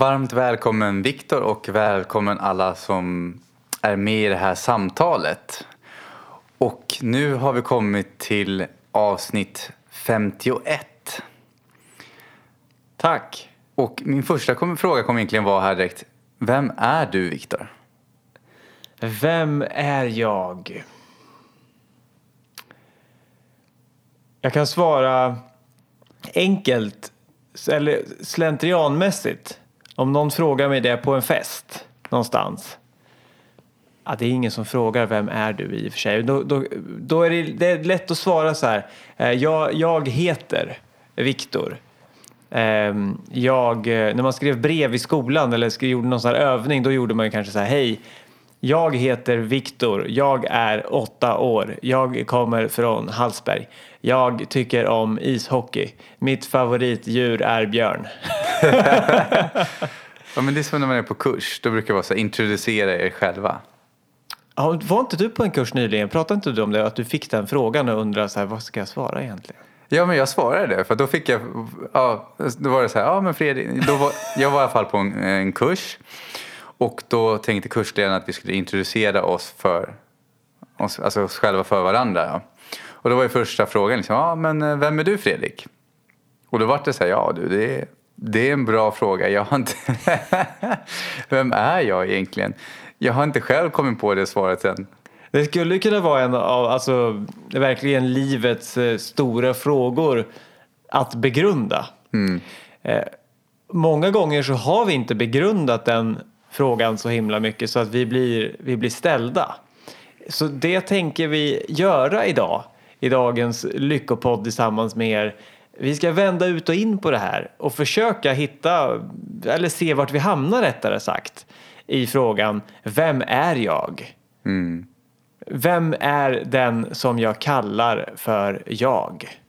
Varmt välkommen Viktor och välkommen alla som är med i det här samtalet. Och nu har vi kommit till avsnitt 51. Tack. Och min första kom- fråga kommer egentligen vara här direkt. Vem är du Viktor? Vem är jag? Jag kan svara enkelt eller slentrianmässigt. Om någon frågar mig det på en fest någonstans. Ja, det är ingen som frågar vem är du i och för sig. Då, då, då är det, det är lätt att svara så här. Eh, jag, jag heter Viktor. Ehm, jag, eh, när man skrev brev i skolan eller skrev, gjorde någon sån här övning då gjorde man ju kanske så här. Hej, jag heter Viktor. Jag är åtta år. Jag kommer från Hallsberg. Jag tycker om ishockey. Mitt favoritdjur är björn. Ja, men det är som när man är på kurs. Då brukar det vara så här, introducera er själva. Ja, Var inte du på en kurs nyligen? Pratade inte du om det? Att du fick den frågan och undrade så här, vad ska jag svara egentligen? Ja, men jag svarade det. För då fick jag, ja, då var det så här, ja men Fredrik, då var, jag var i alla fall på en, en kurs. Och då tänkte kursledaren att vi skulle introducera oss för oss, alltså oss själva för varandra. Ja. Och då var ju första frågan liksom, ja men eh, vem är du Fredrik? Och då var det så här, ja du det är, det är en bra fråga. Jag har inte, vem är jag egentligen? Jag har inte själv kommit på det svaret än. Det skulle kunna vara en av, alltså, verkligen livets eh, stora frågor att begrunda. Eh, många gånger så har vi inte begrundat den frågan så himla mycket så att vi blir, vi blir ställda. Så det tänker vi göra idag i dagens Lyckopodd tillsammans med er. Vi ska vända ut och in på det här och försöka hitta, eller se vart vi hamnar rättare sagt, i frågan Vem är jag? Vem är den som jag kallar för jag?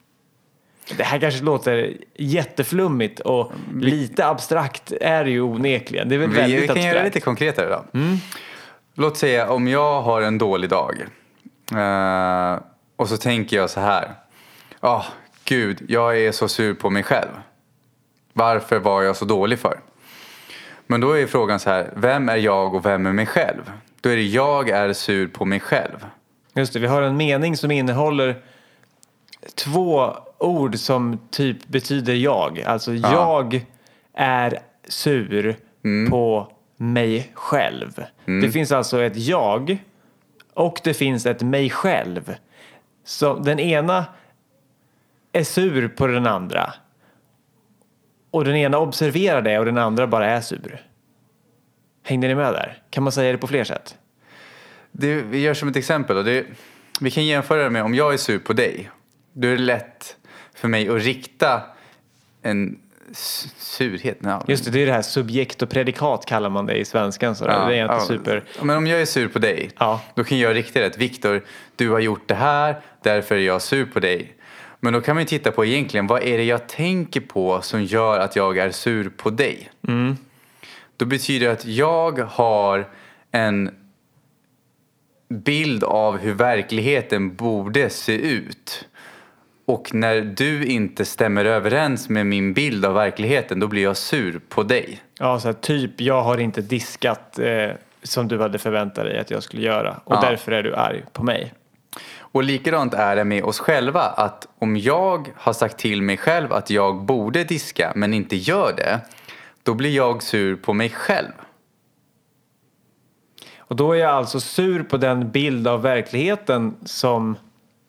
Det här kanske låter jätteflummigt och lite abstrakt är det ju onekligen. Det är väl Vi, väldigt vi kan göra det abstrakt. lite konkretare då. Låt säga om jag har en dålig dag. eh, och så tänker jag så här. Ja, gud, jag är så sur på mig själv. Varför var jag så dålig för? Men då är frågan så här. Vem är jag och vem är mig själv? Då är det jag är sur på mig själv. Just det, vi har en mening som innehåller två ord som typ betyder jag. Alltså jag är sur på mig själv. Det finns alltså ett jag och det finns ett mig själv. Så den ena är sur på den andra. Och den ena observerar det och den andra bara är sur. Hängde ni med där? Kan man säga det på fler sätt? Det, vi gör som ett exempel. Då. Det, vi kan jämföra det med om jag är sur på dig. Då är det lätt för mig att rikta en surhet. Ja, Just det, det är det här subjekt och predikat kallar man det i svenskan. Så det är inte ja. super... Men om jag är sur på dig, Ja. då kan jag rikta det Viktor, du har gjort det här, därför är jag sur på dig. Men då kan man ju titta på egentligen, vad är det jag tänker på som gör att jag är sur på dig? Då betyder det att jag har en bild av hur verkligheten borde se ut. Och när du inte stämmer överens med min bild av verkligheten, då blir jag sur på dig. Ja, så här, typ jag har inte diskat eh, som du hade förväntat dig att jag skulle göra och Ja. därför är du arg på mig. Och likadant är det med oss själva att om jag har sagt till mig själv att jag borde diska men inte gör det, då blir jag sur på mig själv. Och då är jag alltså sur på den bild av verkligheten som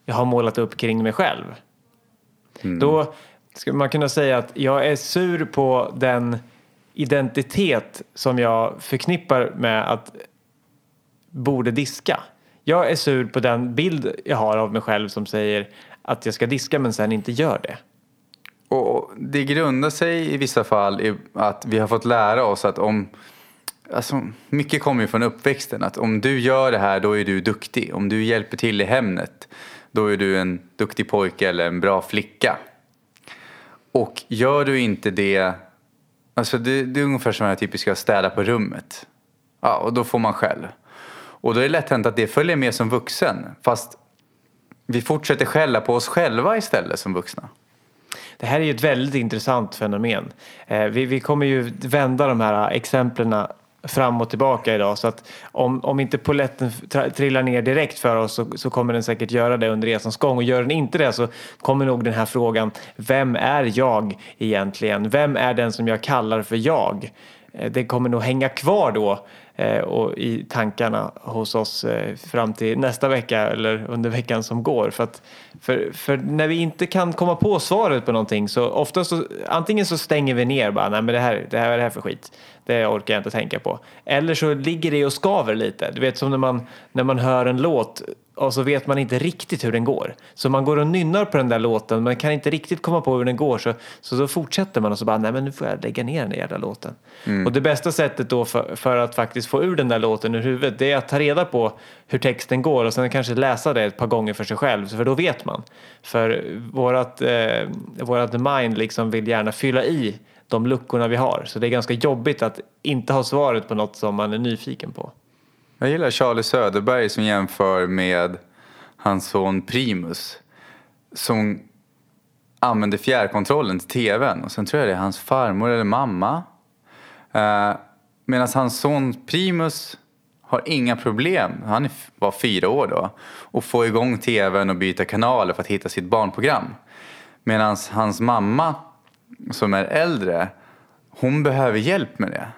jag har målat upp kring mig själv. Då skulle man kunna säga att jag är sur på den identitet som jag förknippar med att borde diska. Jag är sur på den bild jag har av mig själv som säger att jag ska diska men sen inte gör det. Och det grundar sig i vissa fall i att vi har fått lära oss att om Alltså, mycket kommer ju från uppväxten. Att om du gör det här, då är du duktig. Om du hjälper till i hemmet, då är du en duktig pojke eller en bra flicka. Och gör du inte det, alltså det, det är ungefär som det här typiska städa på rummet. Ja, och då får man skäll. Och då är det lätt hänt att det följer med som vuxen. Fast vi fortsätter skälla på oss själva istället som vuxna. Det här är ju ett väldigt intressant fenomen. Eh, vi, vi kommer ju vända de här exemplen fram och tillbaka idag så att om, om inte poletten trillar ner direkt för oss så, så, kommer den säkert göra det under resans gång och gör den inte det så kommer nog den här frågan vem är jag egentligen? Vem är den som jag kallar för jag? Eh, det kommer nog hänga kvar då eh, och i tankarna hos oss eh, fram till nästa vecka eller under veckan som går. För, att, för, för när vi inte kan komma på svaret på någonting så ofta så antingen så stänger vi ner bara, nej men det här, det här är det här för skit. Det orkar jag inte tänka på. Eller så ligger det och skaver lite. Du vet som när man, när man hör en låt och så vet man inte riktigt hur den går. Så man går och nynnar på den där låten men kan inte riktigt komma på hur den går så, så då fortsätter man och så bara nej men nu får jag lägga ner den där jävla låten. Mm. Och det bästa sättet då för, för att faktiskt få ur den där låten ur huvudet det är att ta reda på hur texten går och sen kanske läsa det ett par gånger för sig själv för då vet man. För vårat, eh, vårat mind liksom vill gärna fylla i de luckorna vi har så det är ganska jobbigt att inte ha svaret på något som man är nyfiken på. Jag gillar Charlie Söderberg som jämför med hans son Primus som använder fjärrkontrollen till tvn och sen tror jag det är hans farmor eller mamma. Eh, Medan hans son Primus har inga problem, han var fyra år då, att få igång tvn och byta kanaler för att hitta sitt barnprogram. Medan hans mamma som är äldre, hon behöver hjälp med det.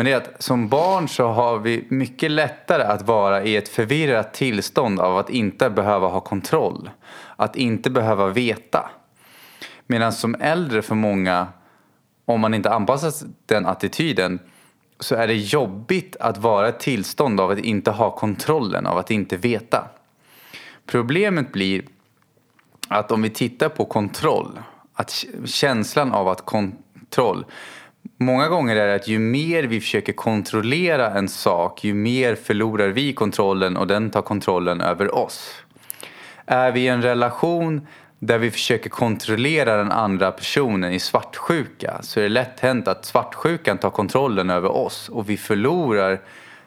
Men det är att som barn så har vi mycket lättare att vara i ett förvirrat tillstånd av att inte behöva ha kontroll. Att inte behöva veta. Medan som äldre för många, om man inte anpassar den attityden, så är det jobbigt att vara i ett tillstånd av att inte ha kontrollen, av att inte veta. Problemet blir att om vi tittar på kontroll, att känslan av att kontroll Många gånger är det att ju mer vi försöker kontrollera en sak, ju mer förlorar vi kontrollen och den tar kontrollen över oss. Är vi i en relation där vi försöker kontrollera den andra personen i svartsjuka så är det lätt hänt att svartsjukan tar kontrollen över oss och vi förlorar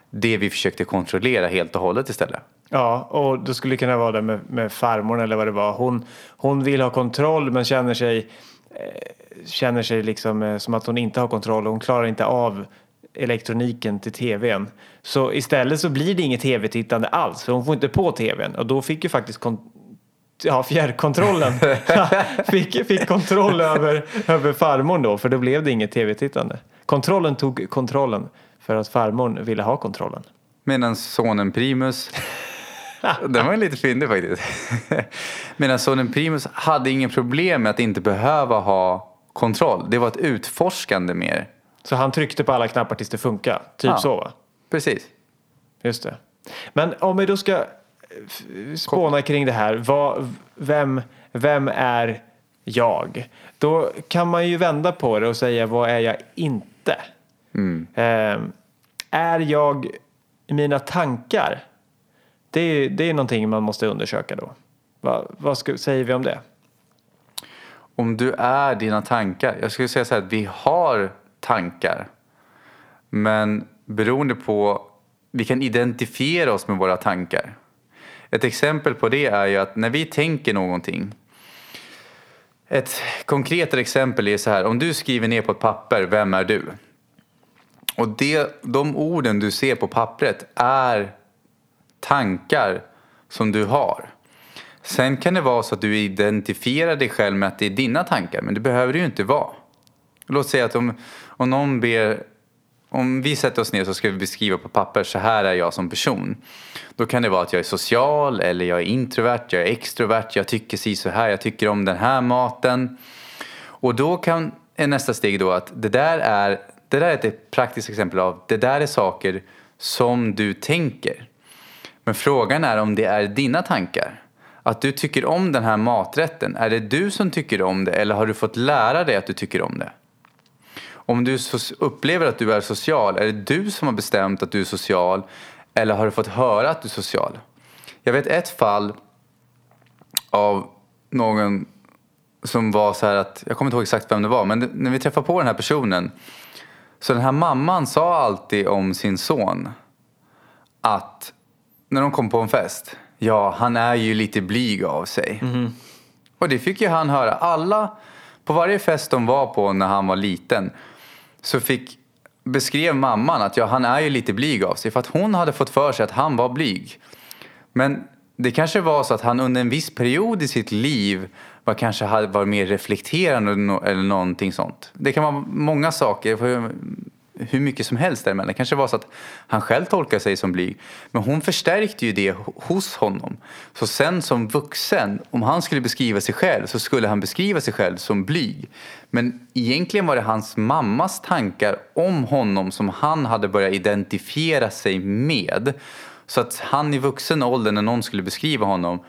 det vi försökte kontrollera helt och hållet istället. Ja, och det skulle kunna vara det med, med farmor eller vad det var. Hon, hon vill ha kontroll men känner sig Eh, känner sig liksom eh, som att hon inte har kontroll och hon klarar inte av elektroniken till tvn. Så istället så blir det inget tv-tittande alls för hon får inte på tvn och då fick ju faktiskt ja, fjärrkontrollen fick, fick kontroll över, över farmor då för då blev det inget tv-tittande. Kontrollen tog kontrollen för att farmor ville ha kontrollen. Medan sonen Primus den var lite fyndig faktiskt. Medan sonen Primus hade ingen problem med att inte behöva ha kontroll. Det var ett utforskande mer. Så han tryckte på alla knappar tills det funkade? Typ ja, så va? Precis. Just det. Men om vi då ska spåna kring det här. Vad, vem, vem är jag? Då kan man ju vända på det och säga vad är jag inte? Mm. Eh, är jag mina tankar? Det är, det är någonting man måste undersöka då. Va, vad ska, säger vi om det? Om du är dina tankar. Jag skulle säga så här att vi har tankar. Men beroende på, vi kan identifiera oss med våra tankar. Ett exempel på det är ju att när vi tänker någonting. Ett konkret exempel är så här, om du skriver ner på ett papper, vem är du? Och det, de orden du ser på pappret är tankar som du har. Sen kan det vara så att du identifierar dig själv med att det är dina tankar, men det behöver det ju inte vara. Låt säga att om, om någon ber, om vi sätter oss ner så ska vi beskriva på papper, så här är jag som person. Då kan det vara att jag är social, eller jag är introvert, jag är extrovert, jag tycker si så här, jag tycker om den här maten. Och då kan, är nästa steg då att det där är, det där är ett praktiskt exempel av, det där är saker som du tänker. Men frågan är om det är dina tankar. Att du tycker om den här maträtten, är det du som tycker om det eller har du fått lära dig att du tycker om det? Om du upplever att du är social, är det du som har bestämt att du är social eller har du fått höra att du är social? Jag vet ett fall av någon som var så här att, jag kommer inte ihåg exakt vem det var, men när vi träffade på den här personen så den här mamman sa alltid om sin son att när de kom på en fest. Ja, han är ju lite blyg av sig. Mm. Och det fick ju han höra. Alla På varje fest de var på när han var liten så fick, beskrev mamman att ja, han är ju lite blyg av sig för att hon hade fått för sig att han var blyg. Men det kanske var så att han under en viss period i sitt liv var kanske varit mer reflekterande eller någonting sånt. Det kan vara många saker hur mycket som helst däremellan. Det kanske var så att han själv tolkade sig som blyg. Men hon förstärkte ju det hos honom. Så sen som vuxen, om han skulle beskriva sig själv så skulle han beskriva sig själv som blyg. Men egentligen var det hans mammas tankar om honom som han hade börjat identifiera sig med. Så att han i vuxen ålder när någon skulle beskriva honom,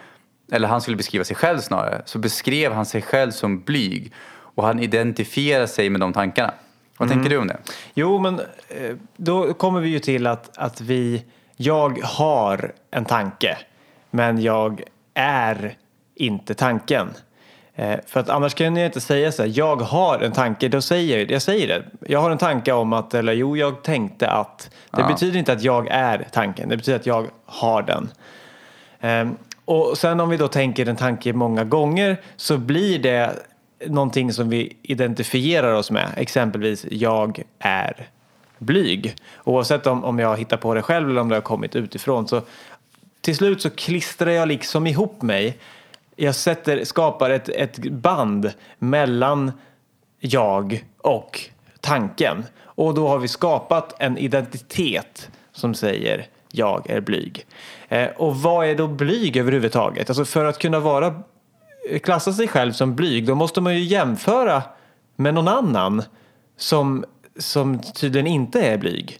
eller han skulle beskriva sig själv snarare, så beskrev han sig själv som blyg. Och han identifierade sig med de tankarna. Vad mm. tänker du om det? Jo, men eh, då kommer vi ju till att, att vi, jag har en tanke, men jag är inte tanken. Eh, för att annars kan jag inte säga så här, jag har en tanke, då säger jag, jag säger det. Jag har en tanke om att, eller jo, jag tänkte att. Det ja. betyder inte att jag är tanken, det betyder att jag har den. Ehm, och sen om vi då tänker en tanke många gånger så blir det någonting som vi identifierar oss med. Exempelvis jag är blyg. Oavsett om, om jag hittar på det själv eller om det har kommit utifrån. Så till slut så klistrar jag liksom ihop mig. Jag sätter, skapar ett, ett band mellan jag och tanken. Och då har vi skapat en identitet som säger jag är blyg. Eh, och vad är då blyg överhuvudtaget? Alltså för att kunna vara klassa sig själv som blyg då måste man ju jämföra med någon annan som, som tydligen inte är blyg.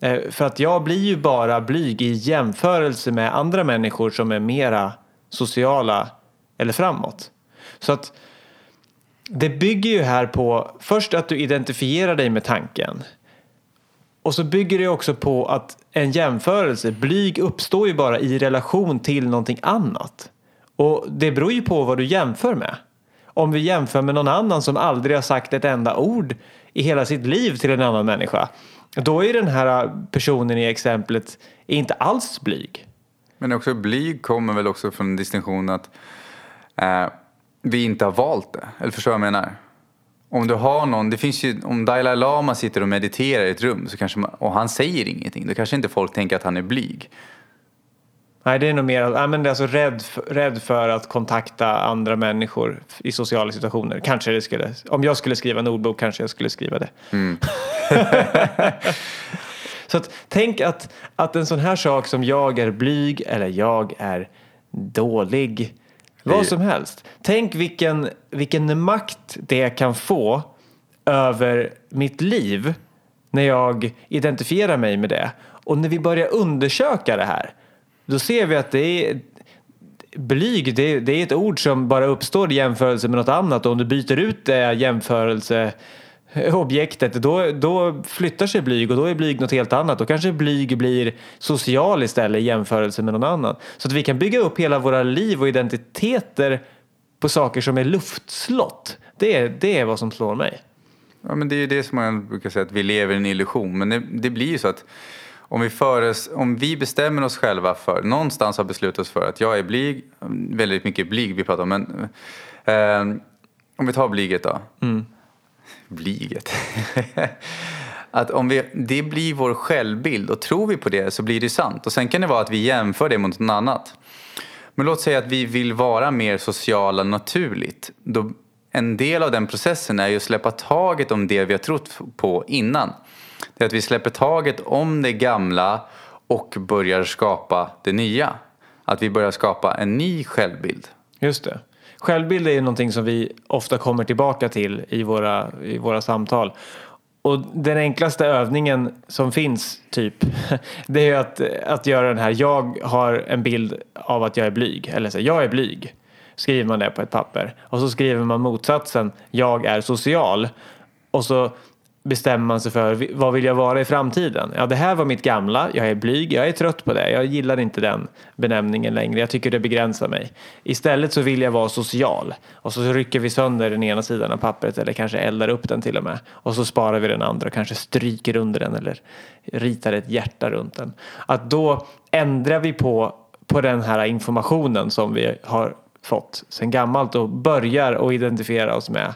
Eh, för att jag blir ju bara blyg i jämförelse med andra människor som är mera sociala eller framåt. Så att det bygger ju här på först att du identifierar dig med tanken. Och så bygger det också på att en jämförelse, blyg uppstår ju bara i relation till någonting annat. Och det beror ju på vad du jämför med. Om vi jämför med någon annan som aldrig har sagt ett enda ord i hela sitt liv till en annan människa. Då är den här personen i exemplet inte alls blyg. Men också blyg kommer väl också från distinktionen att eh, vi inte har valt det. Eller förstår du vad jag menar? Om du har någon, det finns ju, om Dalai Lama sitter och mediterar i ett rum så kanske man, och han säger ingenting, då kanske inte folk tänker att han är blyg. Nej, det är nog mer ja, men alltså rädd, för, rädd för att kontakta andra människor i sociala situationer. Kanske det skulle, om jag skulle skriva en ordbok kanske jag skulle skriva det. Mm. Så att, tänk att, att en sån här sak som jag är blyg eller jag är dålig, vad som helst. Tänk vilken, vilken makt det kan få över mitt liv när jag identifierar mig med det. Och när vi börjar undersöka det här då ser vi att det är blyg, det, det, är ett ord som bara uppstår i jämförelse med något annat och om du byter ut det jämförelseobjektet då, då flyttar sig blyg och då är blyg något helt annat. Då kanske blyg blir social istället i jämförelse med någon annan. Så att vi kan bygga upp hela våra liv och identiteter på saker som är luftslott. Det är, det är vad som slår mig. Ja, men det är ju det som man brukar säga att vi lever i en illusion. Men det, det blir ju så att om vi, föres, om vi bestämmer oss själva för, någonstans har beslutat oss för att jag är blyg, väldigt mycket blyg vi pratar om, men eh, om vi tar blyget då. Mm. Blyget. att om vi, det blir vår självbild och tror vi på det så blir det sant. Och sen kan det vara att vi jämför det mot något annat. Men låt säga att vi vill vara mer sociala naturligt. Då, en del av den processen är ju att släppa taget om det vi har trott på innan. Det är att vi släpper taget om det gamla och börjar skapa det nya. Att vi börjar skapa en ny självbild. Just det. Självbild är någonting som vi ofta kommer tillbaka till i våra, i våra samtal. Och den enklaste övningen som finns, typ, det är att, att göra den här. Jag har en bild av att jag är blyg. Eller så, jag är blyg. Skriver man det på ett papper. Och så skriver man motsatsen. Jag är social. Och så bestämmer man sig för vad vill jag vara i framtiden? Ja, det här var mitt gamla. Jag är blyg. Jag är trött på det. Jag gillar inte den benämningen längre. Jag tycker det begränsar mig. Istället så vill jag vara social. Och så rycker vi sönder den ena sidan av pappret eller kanske eldar upp den till och med. Och så sparar vi den andra och kanske stryker under den eller ritar ett hjärta runt den. Att då ändrar vi på, på den här informationen som vi har fått sedan gammalt och börjar att identifiera oss med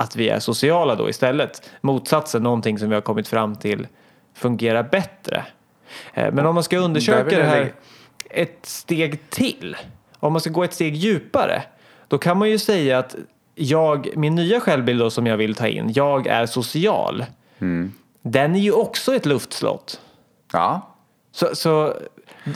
att vi är sociala då istället. Motsatsen, någonting som vi har kommit fram till fungerar bättre. Eh, Men om man ska undersöka det här ett steg till, om man ska gå ett steg djupare, då kan man ju säga att jag, min nya självbild då som jag vill ta in, jag är social. Mm. Den är ju också ett luftslott. Ja, Så, så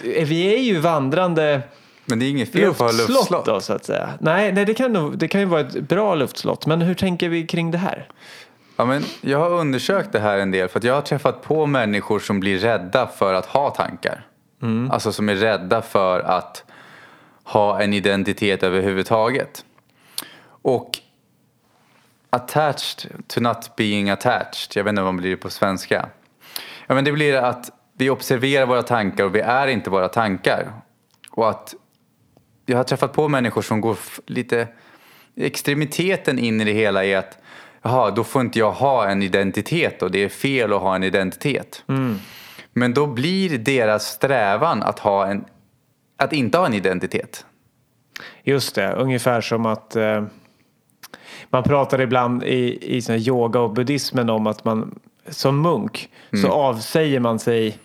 vi är ju vandrande men det är inget fel på att ha luftslott luftslott. då så att säga. Nej, nej det, kan nog, det kan ju vara ett bra luftslott. Men hur tänker vi kring det här? Ja, men jag har undersökt det här en del för jag har träffat på människor som blir rädda för att ha tankar. Alltså som är rädda för att ha en identitet överhuvudtaget. Och attached to not being attached, jag vet inte vad man blir på svenska. Ja, men det blir att vi observerar våra tankar och vi är inte våra tankar. Och att jag har träffat på människor som går lite... Extremiteten in i det hela är att jaha, då får inte jag ha en identitet och det är fel att ha en identitet. Men då blir deras strävan att, ha en, att inte ha en identitet. Just det, ungefär som att eh, man pratar ibland i, i sån här yoga och buddhismen om att man som munk så avsäger man sig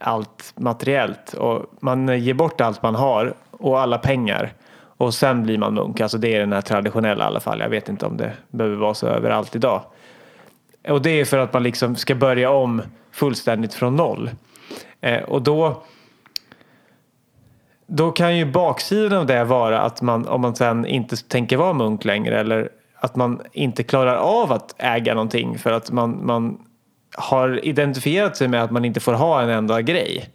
allt materiellt och man ger bort allt man har och alla pengar och sen blir man munk. Alltså det är den här traditionella i alla fall. Jag vet inte om det behöver vara så överallt idag. Och det är för att man liksom ska börja om fullständigt från noll. Eh, och då då kan ju baksidan av det vara att man, om man sen inte tänker vara munk längre eller att man inte klarar av att äga någonting för att man, man har identifierat sig med att man inte får ha en enda grej.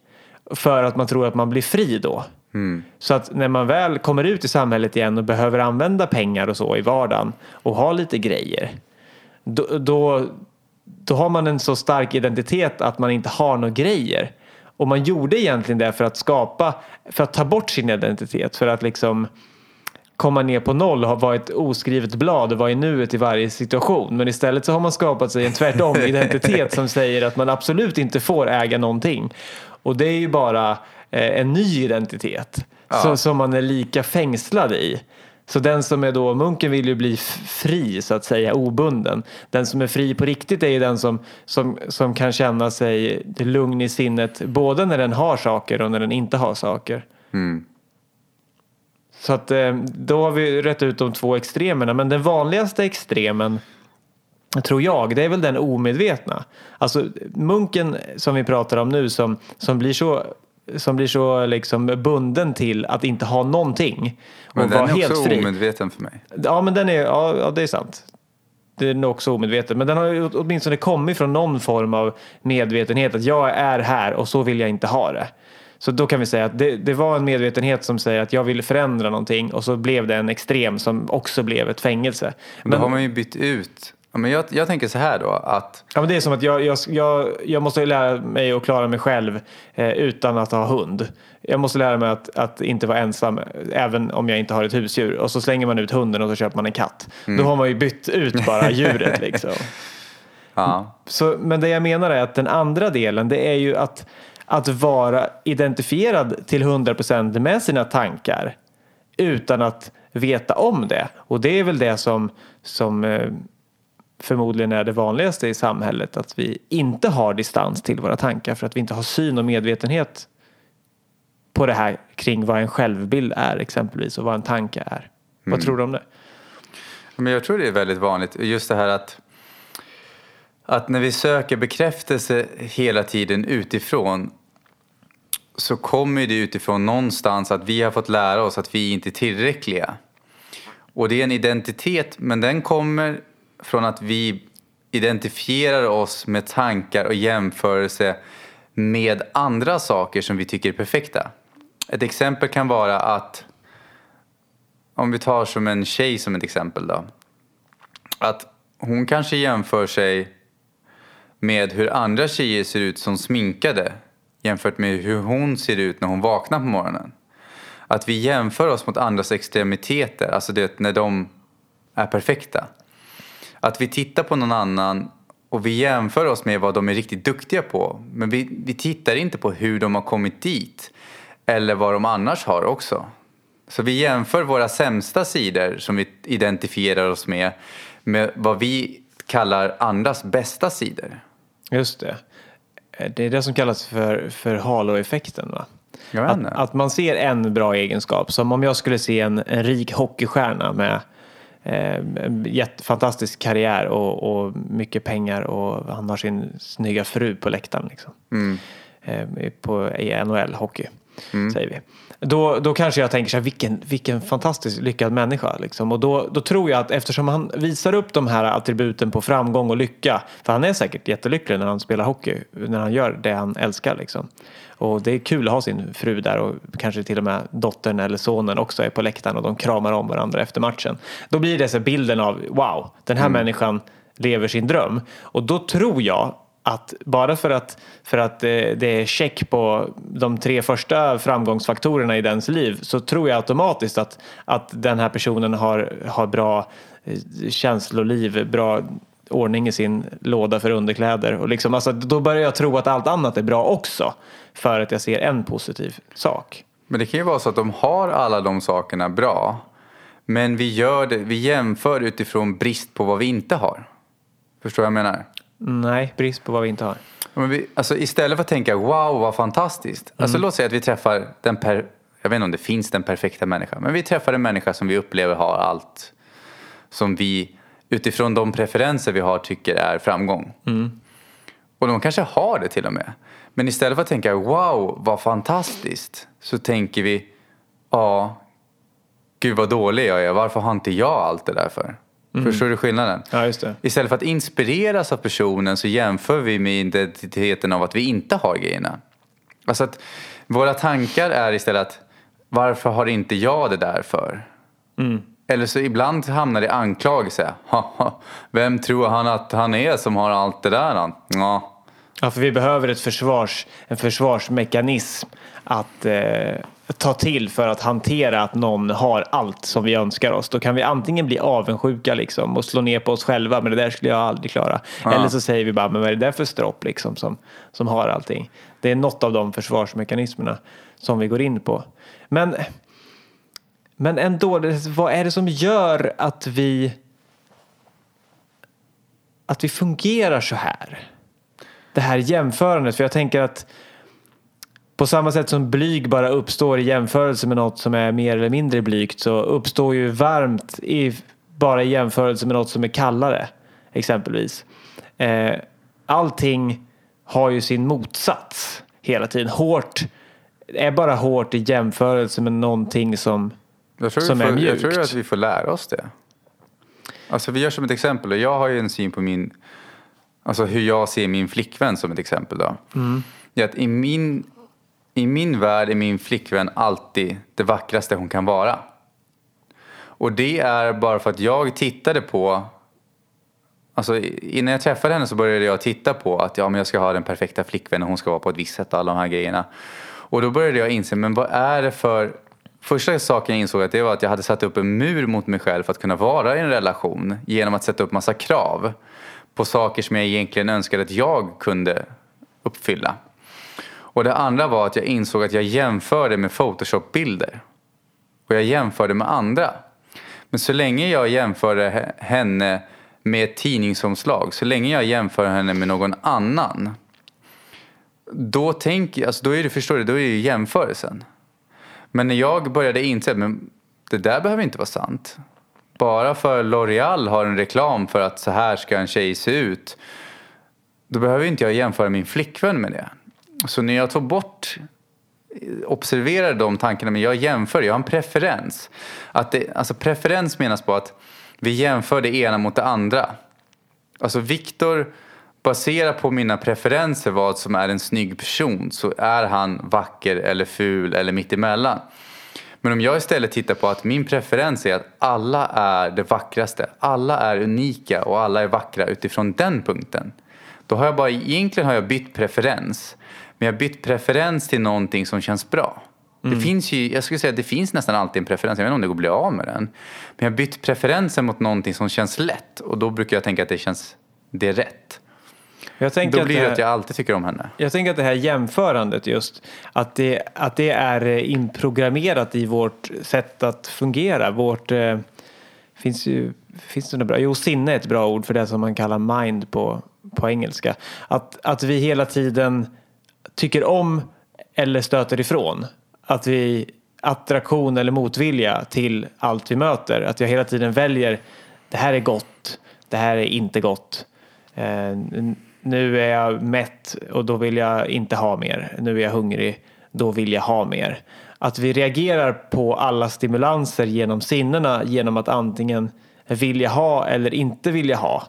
För att man tror att man blir fri då. Så att när man väl kommer ut i samhället igen och behöver använda pengar och så i vardagen och ha lite grejer. Då, då, då har man en så stark identitet att man inte har några grejer. Och man gjorde egentligen det för att skapa, för att ta bort sin identitet. För att liksom komma ner på noll och vara ett oskrivet blad och vara i nuet i varje situation. Men istället så har man skapat sig en tvärtom identitet som säger att man absolut inte får äga någonting. Och det är ju bara en ny identitet så, som man är lika fängslad i. Så den som är då, munken vill ju bli fri så att säga, obunden. Den som är fri på riktigt är ju den som, som, som kan känna sig lugn i sinnet både när den har saker och när den inte har saker. Så att eh, då har vi rätt ut de två extremerna. Men den vanligaste extremen tror jag, det är väl den omedvetna. Alltså munken som vi pratar om nu som, som blir så som blir så liksom bunden till att inte ha någonting och Men den är helt också fri. omedveten för mig. Ja, men den är, ja, ja, det är sant. Den är också omedveten. Men den har ju åtminstone kommit från någon form av medvetenhet att jag är här och så vill jag inte ha det. Så då kan vi säga att det, det var en medvetenhet som säger att jag vill förändra någonting och så blev det en extrem som också blev ett fängelse. Men, då har man ju bytt ut. Ja, men jag, jag tänker så här då att Ja, men det är som att jag, jag, jag, jag måste lära mig att klara mig själv eh, utan att ha hund. Jag måste lära mig att, att inte vara ensam även om jag inte har ett husdjur. Och så slänger man ut hunden och så köper man en katt. Då har man ju bytt ut bara djuret liksom. ja, Så, men det jag menar är att den andra delen det är ju att, att vara identifierad till 100% med sina tankar utan att veta om det. Och det är väl det som, som eh, förmodligen är det vanligaste i samhället. Att vi inte har distans till våra tankar för att vi inte har syn och medvetenhet på det här kring vad en självbild är exempelvis och vad en tanke är. Vad tror du om det? Men jag tror det är väldigt vanligt. Just det här att, att när vi söker bekräftelse hela tiden utifrån så kommer det utifrån någonstans att vi har fått lära oss att vi inte är tillräckliga. Och det är en identitet, men den kommer från att vi identifierar oss med tankar och jämförelse med andra saker som vi tycker är perfekta. Ett exempel kan vara att om vi tar som en tjej som ett exempel då. Att hon kanske jämför sig med hur andra tjejer ser ut som sminkade jämfört med hur hon ser ut när hon vaknar på morgonen. Att vi jämför oss mot andras extremiteter, alltså det när de är perfekta. Att vi tittar på någon annan och vi jämför oss med vad de är riktigt duktiga på. Men vi, vi tittar inte på hur de har kommit dit eller vad de annars har också. Så vi jämför våra sämsta sidor som vi identifierar oss med med vad vi kallar andras bästa sidor. Just det. Det är det som kallas för, för halo-effekten va? Att, att man ser en bra egenskap, som om jag skulle se en, en rik hockeystjärna med fantastisk karriär och, och mycket pengar och han har sin snygga fru på läktaren. Liksom. Eh, på, I NHL hockey, säger vi. Då, då kanske jag tänker så här, vilken, vilken fantastiskt lyckad människa. Liksom. Och då, då tror jag att eftersom han visar upp de här attributen på framgång och lycka, för han är säkert jättelycklig när han spelar hockey, när han gör det han älskar. Liksom. Och det är kul att ha sin fru där och kanske till och med dottern eller sonen också är på läktaren och de kramar om varandra efter matchen. Då blir det så bilden av wow, den här människan lever sin dröm. Och då tror jag att bara för att, för att eh, det är check på de tre första framgångsfaktorerna i dens liv så tror jag automatiskt att, att den här personen har, har bra eh, känsloliv, bra ordning i sin låda för underkläder. Och liksom, alltså, då börjar jag tro att allt annat är bra också för att jag ser en positiv sak. Men det kan ju vara så att de har alla de sakerna bra. Men vi, gör det, vi jämför utifrån brist på vad vi inte har. Förstår vad jag menar? Nej, brist på vad vi inte har. Men vi, alltså istället för att tänka wow vad fantastiskt. Alltså låt säga att vi träffar den per, jag vet inte om det finns den perfekta människan. Men vi träffar en människa som vi upplever har allt. Som vi utifrån de preferenser vi har tycker är framgång. Och de kanske har det till och med. Men istället för att tänka wow vad fantastiskt. Så tänker vi ja gud vad dålig jag är. Varför har inte jag allt det där för? Förstår du skillnaden? Ja, just det. Istället för att inspireras av personen så jämför vi med identiteten av att vi inte har grejerna. Alltså att våra tankar är istället att varför har inte jag det där för? Eller så ibland hamnar det i anklagelse. Vem tror han att han är som har allt det där? Ja. Ja, för vi behöver ett försvars, en försvarsmekanism att eh, ta till för att hantera att någon har allt som vi önskar oss. Då kan vi antingen bli avundsjuka liksom och slå ner på oss själva, men det där skulle jag aldrig klara. Eller så säger vi bara, men vad är det där för stropp liksom som, som har allting? Det är något av de försvarsmekanismerna som vi går in på. Men, men ändå, vad är det som gör att vi att vi fungerar så här? Det här jämförandet. För jag tänker att på samma sätt som blyg bara uppstår i jämförelse med något som är mer eller mindre blygt så uppstår ju varmt i, bara i jämförelse med något som är kallare. Exempelvis. Eh, allting har ju sin motsats hela tiden. Hårt är bara hårt i jämförelse med någonting som, som är får, jag mjukt. tror att vi får lära oss det. Alltså vi gör som ett exempel. och Jag har ju en syn på min, alltså hur jag ser min flickvän som ett exempel. Då. Det är att i, min, I min värld är min flickvän alltid det vackraste hon kan vara. Och det är bara för att jag tittade på Alltså, innan jag träffade henne så började jag titta på att ja, men jag ska ha den perfekta flickvännen, hon ska vara på ett visst sätt och alla de här grejerna. Och då började jag inse, men vad är det för... Första saken jag insåg att det var att jag hade satt upp en mur mot mig själv för att kunna vara i en relation genom att sätta upp massa krav på saker som jag egentligen önskade att jag kunde uppfylla. Och det andra var att jag insåg att jag jämförde med Photoshop-bilder. Och jag jämförde med andra. Men så länge jag jämförde henne med ett tidningsomslag, så länge jag jämför henne med någon annan, då tänk, alltså då är det, förstår du, då är det ju jämförelsen. Men när jag började inse, att det där behöver inte vara sant. Bara för L'Oreal har en reklam för att så här ska en tjej se ut, då behöver inte jag jämföra min flickvän med det. Så när jag tog bort observerar de tankarna men jag jämför, jag har en preferens. Att det, alltså preferens menas på att vi jämför det ena mot det andra. Alltså Viktor baserar på mina preferenser vad som är en snygg person så är han vacker eller ful eller mittemellan. Men om jag istället tittar på att min preferens är att alla är det vackraste, alla är unika och alla är vackra utifrån den punkten. Då har jag bara, egentligen har jag bytt preferens. Men jag har bytt preferens till någonting som känns bra. Det finns ju, jag skulle säga att det finns nästan alltid en preferens, jag vet inte om det går att bli av med den. Men jag har bytt preferensen mot någonting som känns lätt och då brukar jag tänka att det känns, det är rätt. Jag tänker Då blir det det här- att jag alltid tycker om henne. Jag tänker att det här jämförandet just, att det, att det är eh, inprogrammerat i vårt sätt att fungera. Vårt, eh, finns ju finns det något bra? Jo, sinne är ett bra ord för det som man kallar mind på, på engelska. Att, att vi hela tiden tycker om eller stöter ifrån. Att vi attraktion eller motvilja till allt vi möter. Att jag hela tiden väljer det här är gott, det här är inte gott. Eh, nu är jag mätt och då vill jag inte ha mer. Nu är jag hungrig, då vill jag ha mer. Att vi reagerar på alla stimulanser genom sinnena genom att antingen vilja ha eller inte vilja ha.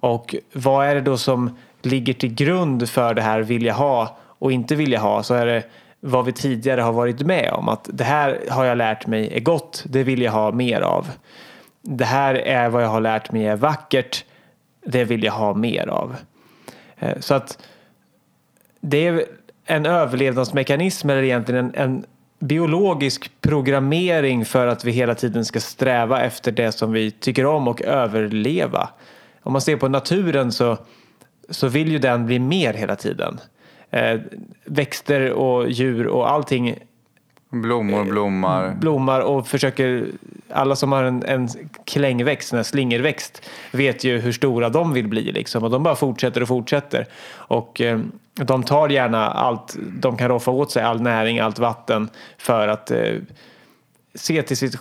Och vad är det då som ligger till grund för det här vilja ha och inte vilja ha så är det vad vi tidigare har varit med om. Att det här har jag lärt mig är gott, det vill jag ha mer av. Det här är vad jag har lärt mig är vackert, det vill jag ha mer av. Eh, så att det är en överlevnadsmekanism eller egentligen en, en biologisk programmering för att vi hela tiden ska sträva efter det som vi tycker om och överleva. Om man ser på naturen så, så vill ju den bli mer hela tiden. Eh, växter och djur och allting Blommor blommar. blommar och försöker, alla som har en, en klängväxt, en slingerväxt, vet ju hur stora de vill bli liksom och de bara fortsätter och fortsätter. Och eh, de tar gärna allt, de kan roffa åt sig all näring, allt vatten för att eh, se till sitt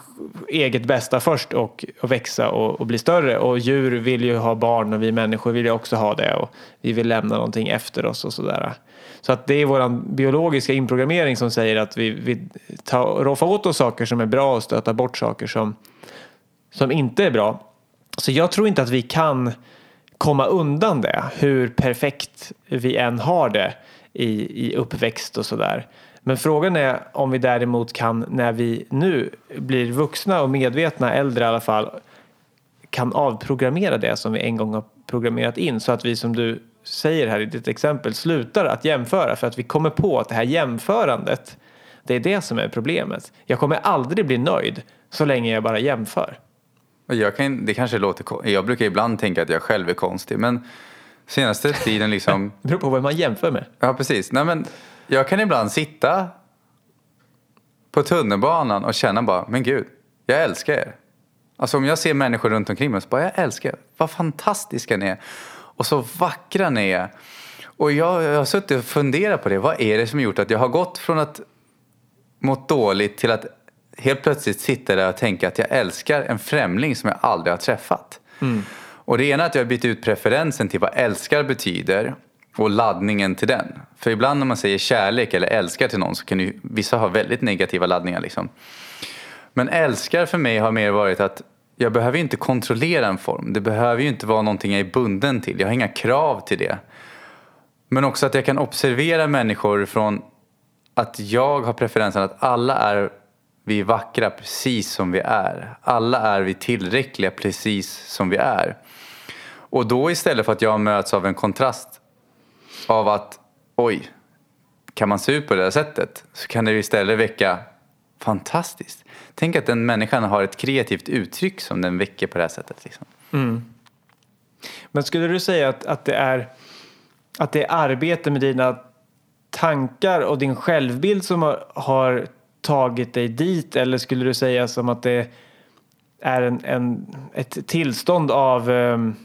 eget bästa först och, och växa och, och, bli större. Och djur vill ju ha barn och vi människor vill ju också ha det och vi vill lämna någonting efter oss och sådär. Så att det är vår biologiska inprogrammering som säger att vi, vi tar, roffar åt oss saker som är bra och stöter bort saker som, som inte är bra. Så jag tror inte att vi kan komma undan det, hur perfekt vi än har det i, i uppväxt och sådär. Men frågan är om vi däremot kan, när vi nu blir vuxna och medvetna, äldre i alla fall, kan avprogrammera det som vi en gång har programmerat in så att vi som du säger här i ditt exempel slutar att jämföra för att vi kommer på att det här jämförandet det är det som är problemet. Jag kommer aldrig bli nöjd så länge jag bara jämför. Jag kan, det kanske låter Jag brukar ibland tänka att jag själv är konstig men senaste tiden liksom... det beror på vad man jämför med. Ja precis. Nej, men jag kan ibland sitta på tunnelbanan och känna bara, men gud, jag älskar er. Alltså om jag ser människor runt omkring mig så bara, jag älskar er. Vad fantastiska ni är. Och så vackra ni är. Och jag, jag har suttit och funderat på det. Vad är det som gjort att jag har gått från att mått dåligt till att helt plötsligt sitta där och tänka att jag älskar en främling som jag aldrig har träffat. Mm. Och det ena är att jag har bytt ut preferensen till vad älskar betyder och laddningen till den. För ibland när man säger kärlek eller älskar till någon så kan ju vissa ha väldigt negativa laddningar. Liksom. Men älskar för mig har mer varit att jag behöver ju inte kontrollera en form. Det behöver ju inte vara någonting jag är bunden till. Jag har inga krav till det. Men också att jag kan observera människor från att jag har preferensen att alla är vi vackra precis som vi är. Alla är vi tillräckliga precis som vi är. Och då istället för att jag möts av en kontrast av att oj, kan man se ut på det här sättet så kan det istället väcka fantastiskt. Tänk att den människan har ett kreativt uttryck som den väcker på det här sättet. Liksom. Mm. Men skulle du säga att, att, det är, att det är arbete med dina tankar och din självbild som har, har tagit dig dit eller skulle du säga som att det är en, en ett tillstånd av um,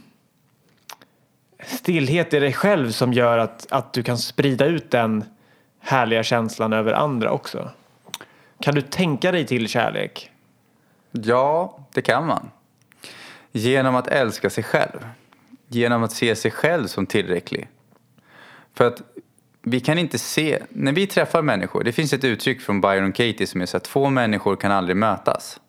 stillhet i dig själv som gör att, att du kan sprida ut den härliga känslan över andra också? Kan du tänka dig till kärlek? Ja, det kan man. Genom att älska sig själv. Genom att se sig själv som tillräcklig. För att vi kan inte se, när vi träffar människor, det finns ett uttryck från Byron Katie som är så att två människor kan aldrig mötas.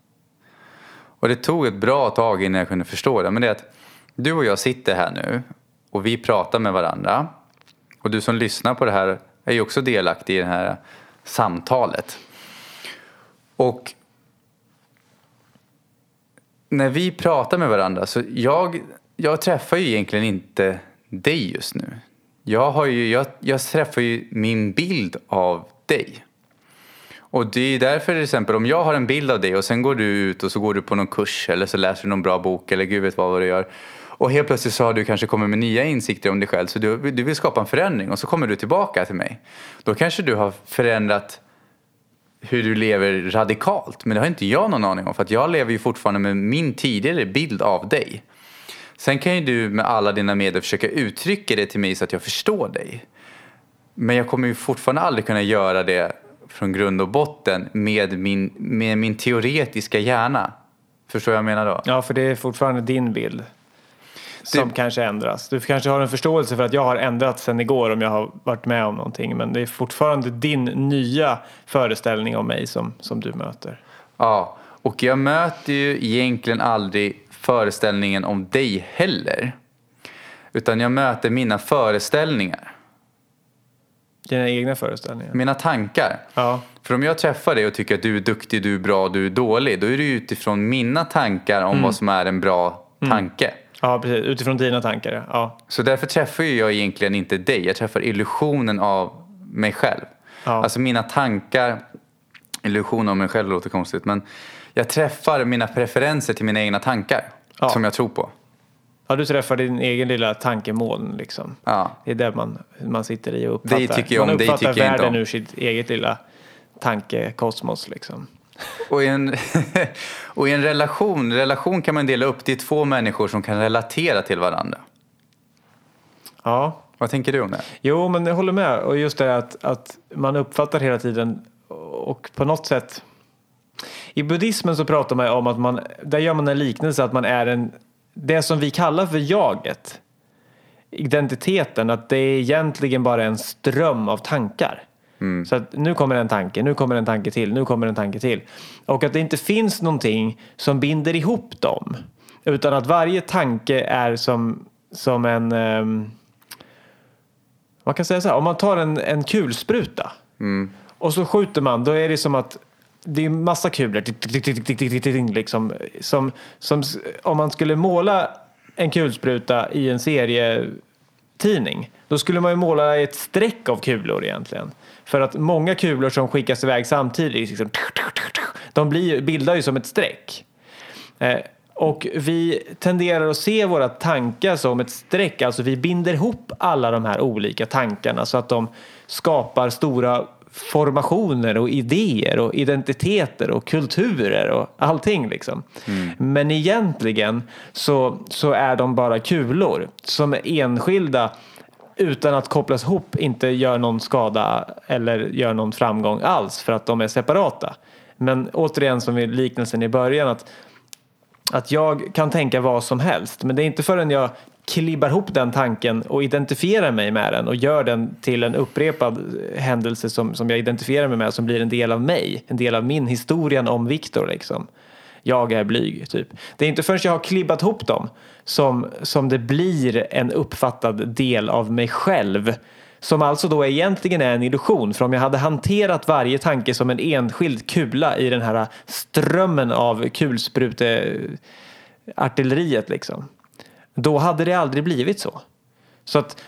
Och det tog ett bra tag innan jag kunde förstå det, men det är att du och jag sitter här nu och vi pratar med varandra. Och du som lyssnar på det här är ju också delaktig i det här samtalet. Och när vi pratar med varandra så jag, jag träffar ju egentligen inte dig just nu. Jag, har ju, jag, jag träffar ju min bild av dig. Och det är därför till exempel om jag har en bild av dig och sen går du ut och så går du på någon kurs eller så läser du någon bra bok eller gud vet vad, vad du gör. Och helt plötsligt så har du kanske kommit med nya insikter om dig själv så du, du vill skapa en förändring och så kommer du tillbaka till mig. Då kanske du har förändrat hur du lever radikalt. Men det har inte jag någon aning om för att jag lever ju fortfarande med min tidigare bild av dig. Sen kan ju du med alla dina medel försöka uttrycka det till mig så att jag förstår dig. Men jag kommer ju fortfarande aldrig kunna göra det från grund och botten med min, med min teoretiska hjärna. Förstår du vad jag menar då? Ja, för det är fortfarande din bild som Det- kanske ändras. Du kanske har en förståelse för att jag har ändrats sen igår om jag har varit med om någonting. Men det är fortfarande din nya föreställning om mig som, som du möter. Ja, och jag möter ju egentligen aldrig föreställningen om dig heller. Utan jag möter mina föreställningar, Dina egna föreställningar. mina tankar. Ja, För om jag träffar dig och tycker att du är duktig, du är bra, du är dålig, då är det utifrån mina tankar om vad som är en bra tanke. Ja precis. Utifrån dina tankar. Ja. Så därför träffar jag egentligen inte dig, jag träffar illusionen av mig själv. Ja. Alltså mina tankar, illusion av mig själv låter konstigt, men jag träffar mina preferenser till mina egna tankar Ja. som jag tror på. ja, du träffar din egen lilla tankemoln liksom. Ja. Det är där man, man sitter i och uppfattar. Dig tycker jag man om, dig uppfattar tycker jag världen ur sitt eget lilla tankekosmos liksom. Och i, en, och i en relation, relation kan man dela upp, det är två människor som kan relatera till varandra. Ja, Vad tänker du om det? Jo, men jag håller med. Och just det att, att man uppfattar hela tiden och på något sätt. I buddhismen så pratar man om att man, där gör man en liknelse att man är en, det som vi kallar för jaget. Identiteten, att det är egentligen bara en ström av tankar. Mm. Så att nu kommer en tanke, nu kommer en tanke till, nu kommer en tanke till. Och att det inte finns någonting som binder ihop dem. Utan att varje tanke är som, som en... Ehm, um, man kan säga så här, om man tar en, en kulspruta mm. och så skjuter man, då är det som att det är en massa kulor liksom, som, som om man skulle måla en kulspruta i en serietidning då skulle man ju måla ett streck av kulor egentligen. För att många kulor som skickas iväg samtidigt, liksom, de blir, bildar ju som ett streck. Eh, och vi tenderar att se våra tankar som ett streck, alltså vi binder ihop alla de här olika tankarna så att de skapar stora formationer och idéer och identiteter och kulturer och allting liksom. Men egentligen så, så är de bara kulor som enskilda utan att kopplas ihop inte gör någon skada eller gör någon framgång alls för att de är separata. Men återigen som i liknelsen i början att att jag kan tänka vad som helst men det är inte förrän jag klibbar ihop den tanken och identifierar mig med den och gör den till en upprepad händelse som, som jag identifierar mig med som blir en del av mig, en del av min historien om Viktor liksom. Jag är blyg, typ. Det är inte förrän jag har klibbat ihop dem som, som det blir en uppfattad del av mig själv. Som alltså då egentligen är en illusion. För om jag hade hanterat varje tanke som en enskild kula i den här strömmen av kulspruteartilleriet liksom. Då hade det aldrig blivit så. Så att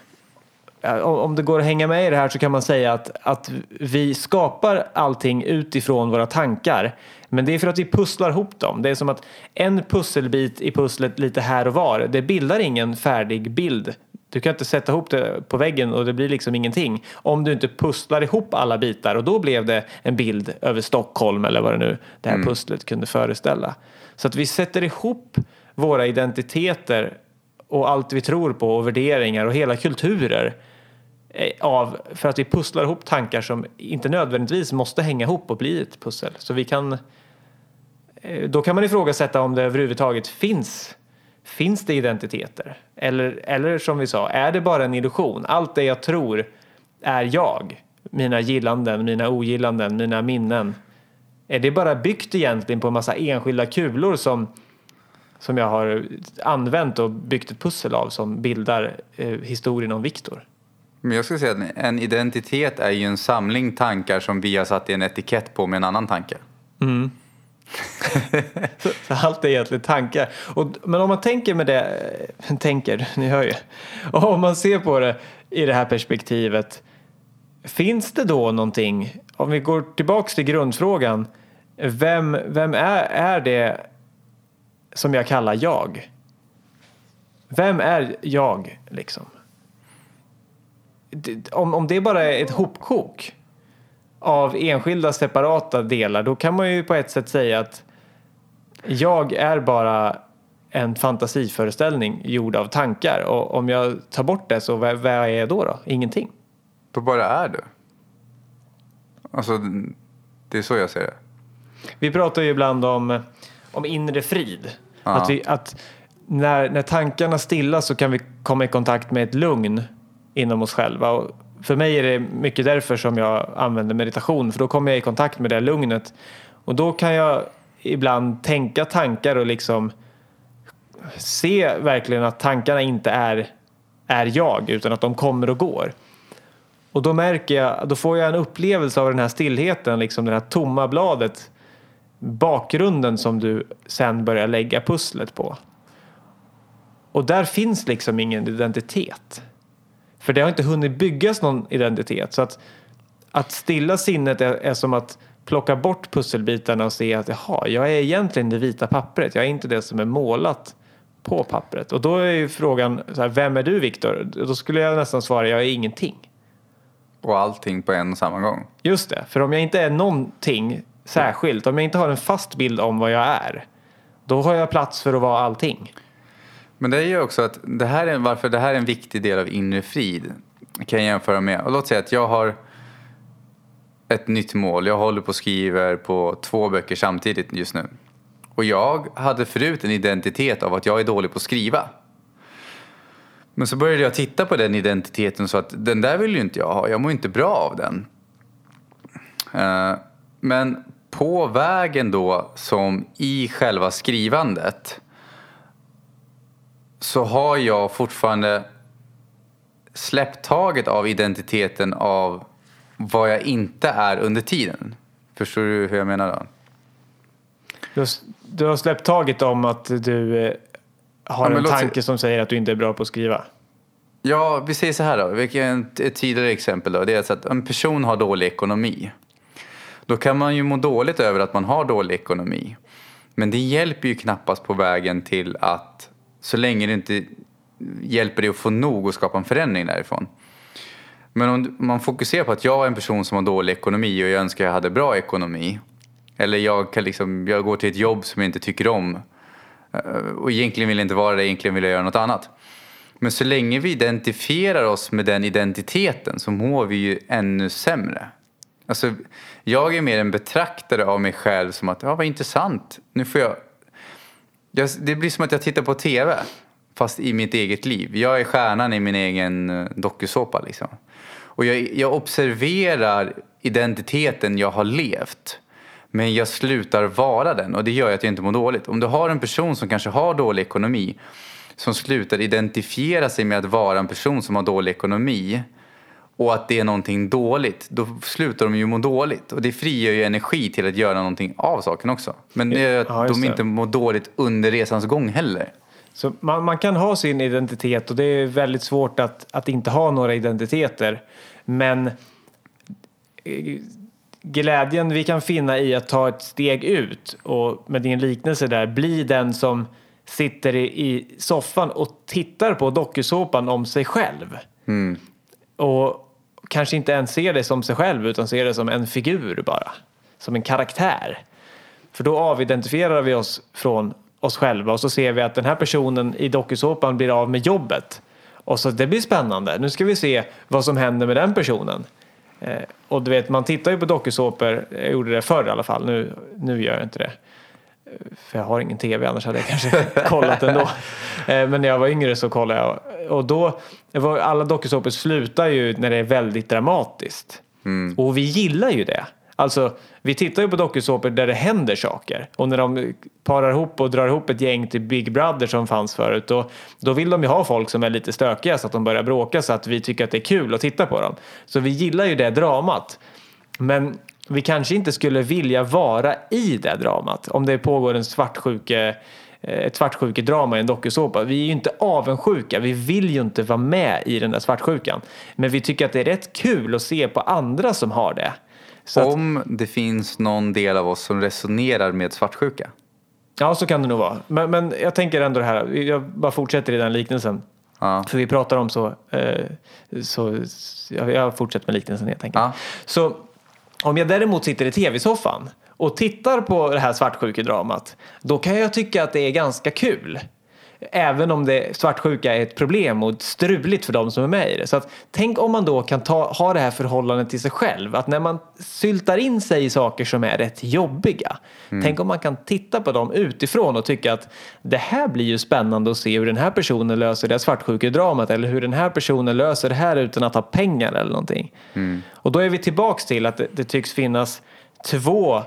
om- om det går att hänga med i det här så kan man säga att, att vi skapar allting utifrån våra tankar. Men det är för att vi pusslar ihop dem. Det är som att en pusselbit i pusslet lite här och var, det bildar ingen färdig bild. Du kan inte sätta ihop det på väggen och det blir liksom ingenting. Om du inte pusslar ihop alla bitar och då blev det en bild över Stockholm eller vad det nu det här pusslet kunde föreställa. Så att vi sätter ihop våra identiteter och allt vi tror på och värderingar och hela kulturer eh, Eh, av, för att vi pusslar ihop tankar som inte nödvändigtvis måste hänga ihop och bli ett pussel. Så vi kan, eh, då kan man ifrågasätta om det överhuvudtaget finns, finns det identiteter? Eller, eller som vi sa, är det bara en illusion? Allt det jag tror är jag. Mina gillanden, mina ogillanden, mina minnen. Är det bara byggt egentligen på en massa enskilda kulor som som jag har använt och byggt ett pussel av som bildar eh, historien om Viktor. Men jag skulle säga att en identitet är ju en samling tankar som vi har satt i en etikett på med en annan tanke. Så, så allt är egentligen tankar. Och, men om man tänker med det, eh, tänker, ni hör ju. Och om man ser på det i det här perspektivet. Finns det då någonting, om vi går tillbaks till grundfrågan. Vem, vem är, är det som jag kallar jag? Vem är jag liksom? Om, om det bara är ett hopkok. av enskilda separata delar då kan man ju på ett sätt säga att jag är bara en fantasiföreställning gjord av tankar och om jag tar bort det så vad, vad är jag då, då? Ingenting. Då bara är du. Alltså, det är så jag ser det. Vi pratar ju ibland om, om inre frid. Att, vi, att när, när tankarna stillas så kan vi komma i kontakt med ett lugn inom oss själva. Och för mig är det mycket därför som jag använder meditation för då kommer jag i kontakt med det lugnet. Och då kan jag ibland tänka tankar och liksom se verkligen att tankarna inte är, är jag utan att de kommer och går. Och då märker jag, då får jag en upplevelse av den här stillheten, liksom det här tomma bladet. Bakgrunden som du sen börjar lägga pusslet på. Och där finns liksom ingen identitet. För det har inte hunnit byggas någon identitet. Så att, att stilla sinnet är, är som att plocka bort pusselbitarna och se att jaha, jag är egentligen det vita pappret. Jag är inte det som är målat på pappret. Och då är ju frågan, så här, vem är du Viktor? Då skulle jag nästan svara, jag är ingenting. Och allting på en och samma gång. Just det, för om jag inte är någonting särskilt, om jag inte har en fast bild om vad jag är, då har jag plats för att vara allting. Men det är ju också att det här är, varför det här är en viktig del av inre frid kan jag jämföra med. Och låt säga att jag har ett nytt mål. Jag håller på och skriver på två böcker samtidigt just nu. Och jag hade förut en identitet av att jag är dålig på att skriva. Men så började jag titta på den identiteten så att den där vill ju inte jag ha. Jag mår inte bra av den. Eh, men på vägen då som i själva skrivandet så har jag fortfarande släppt taget av identiteten av vad jag inte är under tiden. Förstår du hur jag menar då? Du har, du har släppt taget om att du eh, har Ja, en tanke som säger att du inte är bra på att skriva. Ja, vi säger så här då. Vilket ett tidigare exempel då. Det är att en person har dålig ekonomi. Då kan man ju må dåligt över att man har dålig ekonomi. Men det hjälper ju knappast på vägen till att så länge det inte hjälper dig att få nog och skapa en förändring därifrån. Men om man fokuserar på att jag är en person som har dålig ekonomi och jag önskar jag hade bra ekonomi. Eller jag, kan liksom, jag går till ett jobb som jag inte tycker om. Eh, och egentligen vill jag inte vara det, egentligen vill jag göra något annat. Men så länge vi identifierar oss med den identiteten så mår vi ju ännu sämre. Alltså, jag är mer en betraktare av mig själv som att, ja vad intressant, nu får jag jag det blir som att jag tittar på TV, fast i mitt eget liv. Jag är stjärnan i min egen eh, dokusåpa liksom. Och jag, jag observerar identiteten jag har levt. Men jag slutar vara den och det gör att jag inte mår dåligt. Om du har en person som kanske har dålig ekonomi som slutar identifiera sig med att vara en person som har dålig ekonomi och att det är någonting dåligt, då slutar de ju må dåligt. Och det frigör ju energi till att göra någonting av saken också. Men det är att Ja, de inte mår dåligt under resans gång heller. Så man, man kan ha sin identitet och det är väldigt svårt att, att inte ha några identiteter. Men eh, glädjen vi kan finna i att ta ett steg ut och med din liknelse där bli den som sitter i, i soffan och tittar på dokusåpan om sig själv. Och kanske inte ens ser det som sig själv utan ser det som en figur bara. Som en karaktär. För då avidentifierar vi oss från oss själva och så ser vi att den här personen i dokusåpan blir av med jobbet. Och så det blir spännande. Nu ska vi se vad som händer med den personen. Eh, och du vet, man tittar ju på dokusåpor. Jag gjorde det förr i alla fall. Nu, nu gör jag inte det. Eh, för jag har ingen tv, annars hade jag kanske kollat ändå. Eh, Men när jag var yngre så kollade jag. Och då, var, alla dokusåpor slutar ju när det är väldigt dramatiskt. Och vi gillar ju det. Alltså, vi tittar ju på dokusåpor där det händer saker. Och när de parar ihop och drar ihop ett gäng till Big Brother som fanns förut. Då, då vill de ju ha folk som är lite stökiga så att de börjar bråka så att vi tycker att det är kul att titta på dem. Så vi gillar ju det dramat. Men vi kanske inte skulle vilja vara i det dramat. Om det pågår en svartsjuke, ett svartsjukedrama i en dokusåpa. Vi är ju inte avundsjuka. Vi vill ju inte vara med i den där svartsjukan. Men vi tycker att det är rätt kul att se på andra som har det. Så att, Om det finns någon del av oss som resonerar med svartsjuka. ja, så kan det nog vara. Men, men jag tänker ändå det här. Jag bara fortsätter i den liknelsen. Ja. För vi pratar om så, eh, så jag, jag fortsätter med liknelsen helt enkelt. Ja. Så Om jag däremot sitter i tv-soffan och tittar på det här svartsjukedramat, då kan jag tycka att det är ganska kul. Även om det svartsjuka är ett problem och struligt för de som är med i det. Så att, tänk om man då kan ta, ha det här förhållandet till sig själv. Att när man syltar in sig i saker som är rätt jobbiga. Mm. Tänk om man kan titta på dem utifrån och tycka att det här blir ju spännande att se hur den här personen löser det svartsjukedramat. Eller hur den här personen löser det här utan att ha pengar eller någonting. Mm. Och då är vi tillbaks till att det, det tycks finnas två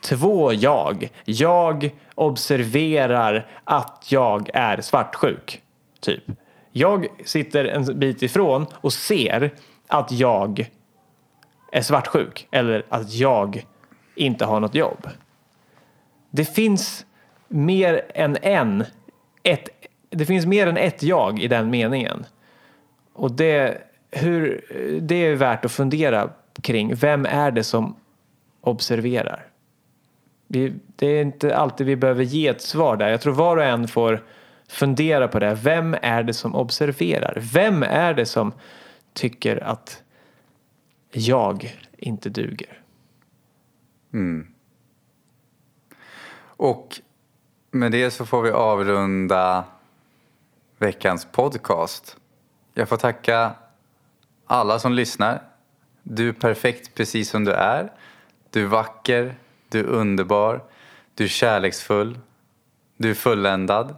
två jag. Jag observerar att jag är svartsjuk. Typ. Jag sitter en bit ifrån och ser att jag är svartsjuk eller att jag inte har något jobb. Det finns mer än en, ett, det finns mer än ett jag i den meningen. Och det, hur, det är värt att fundera kring. Vem är det som observerar? Vi, det är inte alltid vi behöver ge ett svar där. Jag tror var och en får fundera på det. Vem är det som observerar? Vem är det som tycker att jag inte duger? Mm. Och med det så får vi avrunda veckans podcast. Jag får tacka alla som lyssnar. Du är perfekt precis som du är. Du är vacker, du är underbar. Du är kärleksfull. Du är fulländad.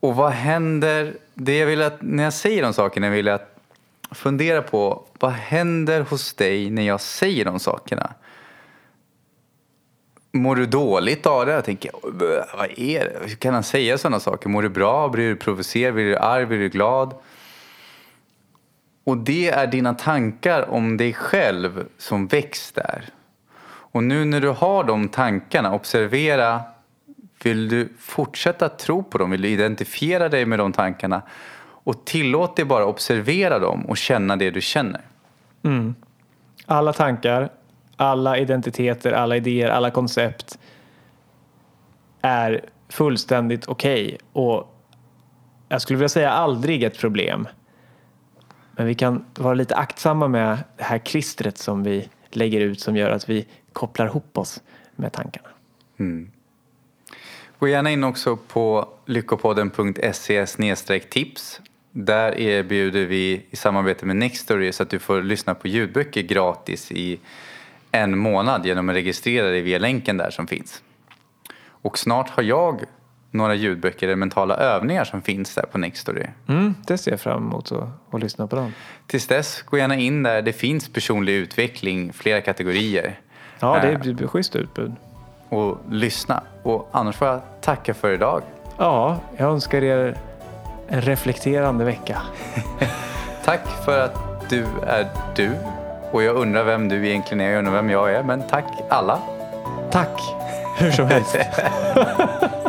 Och vad händer? Det jag vill att, när jag säger de sakerna vill jag att fundera på vad händer hos dig när jag säger de sakerna? Mår du dåligt av det? Jag tänker, vad är det? Hur kan han säga sådana saker? Mår du bra? Blir du provocerad? Blir du arg? Blir du glad? Och det är dina tankar om dig själv som väcks där. Och nu när du har de tankarna, observera, vill du fortsätta tro på dem? Vill du identifiera dig med de tankarna? Och tillåt dig bara observera dem och känna det du känner. Mm. Alla tankar, alla identiteter, alla idéer, alla koncept är fullständigt okej okay. och jag skulle vilja säga aldrig ett problem. Men vi kan vara lite aktsamma med det här klistret som vi lägger ut som gör att vi kopplar ihop oss med tankarna. Mm. Gå gärna in också på lyckopodden.se tips. Där erbjuder vi i samarbete med Nextory så att du får lyssna på ljudböcker gratis i en månad genom att registrera dig via länken där som finns. Och snart har jag några ljudböcker eller mentala övningar som finns där på Nextory. Mm, det ser jag fram emot att, att lyssna på dem. Tills dess, gå gärna in där. Det finns personlig utveckling, flera kategorier. Ja, det är ett schysst utbud. Och lyssna. Och annars får jag tacka för idag. Ja, jag önskar er en reflekterande vecka. tack för att du är du. Och jag undrar vem du egentligen är. Jag undrar vem jag är. Men tack alla. Tack, hur som helst.